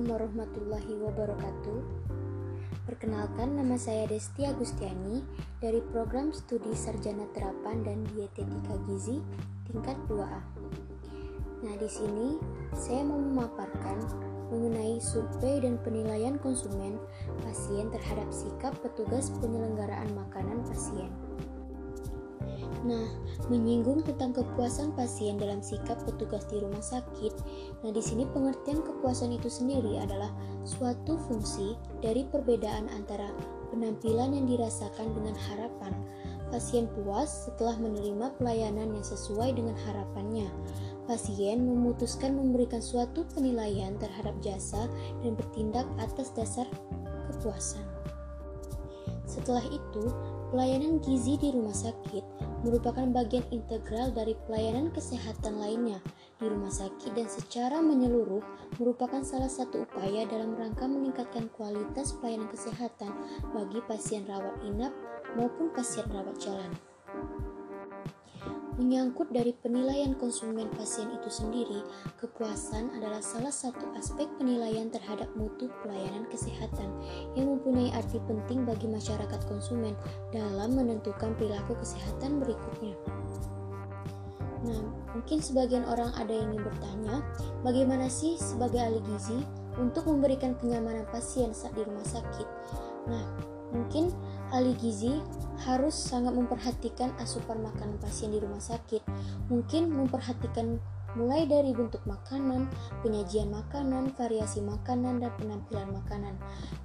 Assalamualaikum warahmatullahi wabarakatuh. Perkenalkan nama saya Desti Agustiani dari program studi Sarjana Terapan dan Dietetika Gizi tingkat 2A. Nah, di sini saya mau memaparkan mengenai survei dan penilaian konsumen pasien terhadap sikap petugas penyelenggaraan makanan pasien. Nah, menyinggung tentang kepuasan pasien dalam sikap petugas di rumah sakit. Nah, di sini pengertian kepuasan itu sendiri adalah suatu fungsi dari perbedaan antara penampilan yang dirasakan dengan harapan. Pasien puas setelah menerima pelayanan yang sesuai dengan harapannya. Pasien memutuskan memberikan suatu penilaian terhadap jasa dan bertindak atas dasar kepuasan. Setelah itu, pelayanan gizi di rumah sakit merupakan bagian integral dari pelayanan kesehatan lainnya di rumah sakit dan secara menyeluruh merupakan salah satu upaya dalam rangka meningkatkan kualitas pelayanan kesehatan bagi pasien rawat inap maupun pasien rawat jalan. Menyangkut dari penilaian konsumen pasien itu sendiri, kepuasan adalah salah satu aspek penilaian terhadap mutu pelayanan kesehatan yang mempunyai arti penting bagi masyarakat konsumen dalam menentukan perilaku kesehatan berikutnya. Nah, mungkin sebagian orang ada yang ingin bertanya, bagaimana sih sebagai ahli gizi untuk memberikan kenyamanan pasien saat di rumah sakit? Nah, mungkin ahli gizi harus sangat memperhatikan asupan makanan pasien di rumah sakit. Mungkin memperhatikan mulai dari bentuk makanan, penyajian makanan, variasi makanan, dan penampilan makanan.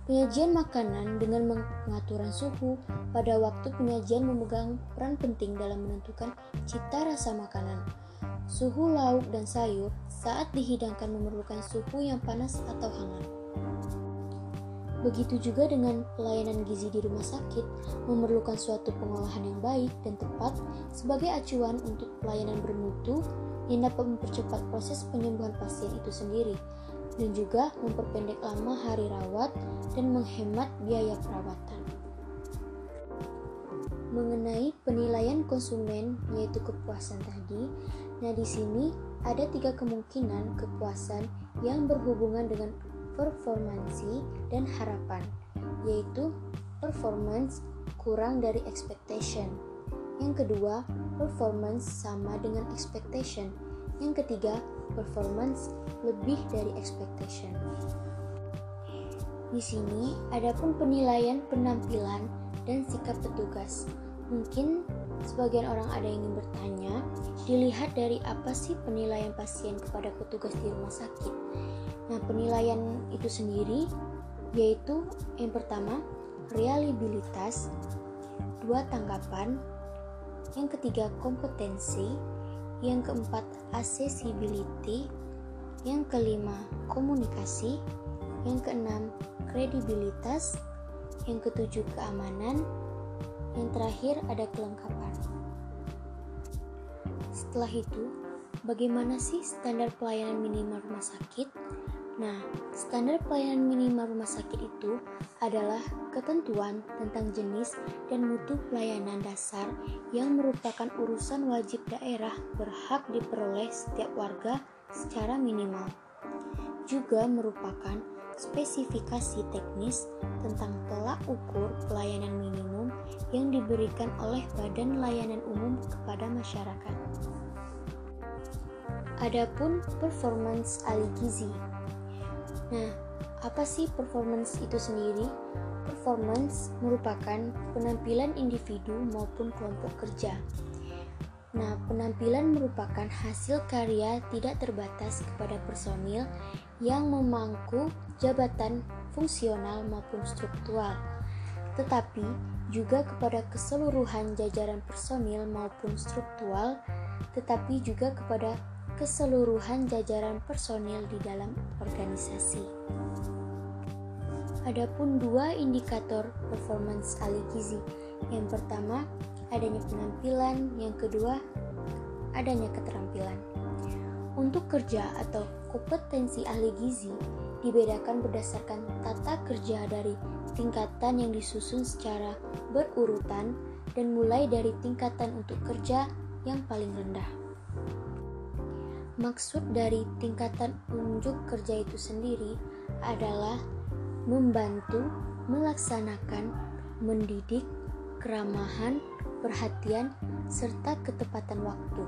Penyajian makanan dengan pengaturan suhu pada waktu penyajian memegang peran penting dalam menentukan cita rasa makanan. Suhu lauk dan sayur saat dihidangkan memerlukan suhu yang panas atau hangat. Begitu juga dengan pelayanan gizi di rumah sakit, memerlukan suatu pengolahan yang baik dan tepat sebagai acuan untuk pelayanan bermutu yang dapat mempercepat proses penyembuhan pasien itu sendiri dan juga memperpendek lama hari rawat dan menghemat biaya perawatan. Mengenai penilaian konsumen yaitu kepuasan tadi, nah di sini ada tiga kemungkinan kepuasan yang berhubungan dengan performansi dan harapan, yaitu performance kurang dari expectation. Yang kedua, performance sama dengan expectation. Yang ketiga, performance lebih dari expectation. Di sini ada pun penilaian penampilan dan sikap petugas. Mungkin sebagian orang ada yang ingin bertanya, dilihat dari apa sih penilaian pasien kepada petugas di rumah sakit? Nah, penilaian itu sendiri yaitu yang pertama reliabilitas, dua tanggapan, yang ketiga kompetensi, yang keempat accessibility, yang kelima komunikasi, yang keenam kredibilitas, yang ketujuh keamanan, yang terakhir ada kelengkapan. Setelah itu, bagaimana sih standar pelayanan minimal rumah sakit? Nah, standar pelayanan minimal rumah sakit itu adalah ketentuan tentang jenis dan mutu pelayanan dasar yang merupakan urusan wajib daerah berhak diperoleh setiap warga secara minimal. Juga merupakan spesifikasi teknis tentang telak ukur pelayanan minimum yang diberikan oleh Badan Layanan Umum kepada masyarakat. Adapun performance ahli gizi Nah, apa sih performance itu sendiri? Performance merupakan penampilan individu maupun kelompok kerja. Nah, penampilan merupakan hasil karya tidak terbatas kepada personil yang memangku jabatan fungsional maupun struktural, tetapi juga kepada keseluruhan jajaran personil maupun struktural, tetapi juga kepada keseluruhan jajaran personil di dalam organisasi. Adapun dua indikator performance ahli gizi. Yang pertama, adanya penampilan, yang kedua, adanya keterampilan. Untuk kerja atau kompetensi ahli gizi dibedakan berdasarkan tata kerja dari tingkatan yang disusun secara berurutan dan mulai dari tingkatan untuk kerja yang paling rendah. Maksud dari tingkatan unjuk kerja itu sendiri adalah membantu, melaksanakan, mendidik, keramahan, perhatian, serta ketepatan waktu.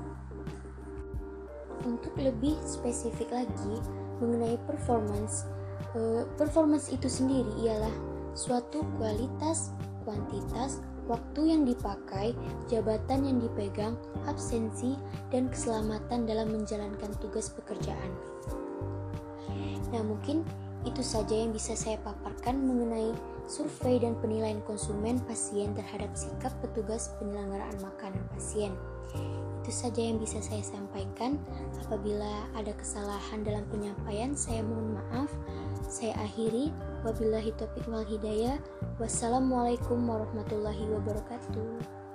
Untuk lebih spesifik lagi mengenai performance, eh, performance itu sendiri ialah suatu kualitas, kuantitas, waktu yang dipakai, jabatan yang dipegang, absensi, dan keselamatan dalam menjalankan tugas pekerjaan. Nah, mungkin itu saja yang bisa saya paparkan mengenai survei dan penilaian konsumen pasien terhadap sikap petugas penyelenggaraan makanan pasien. Itu saja yang bisa saya sampaikan. Apabila ada kesalahan dalam penyampaian, saya mohon maaf. Saya akhiri. Wabillahi taufiq wal hidayah. Wassalamualaikum warahmatullahi wabarakatuh.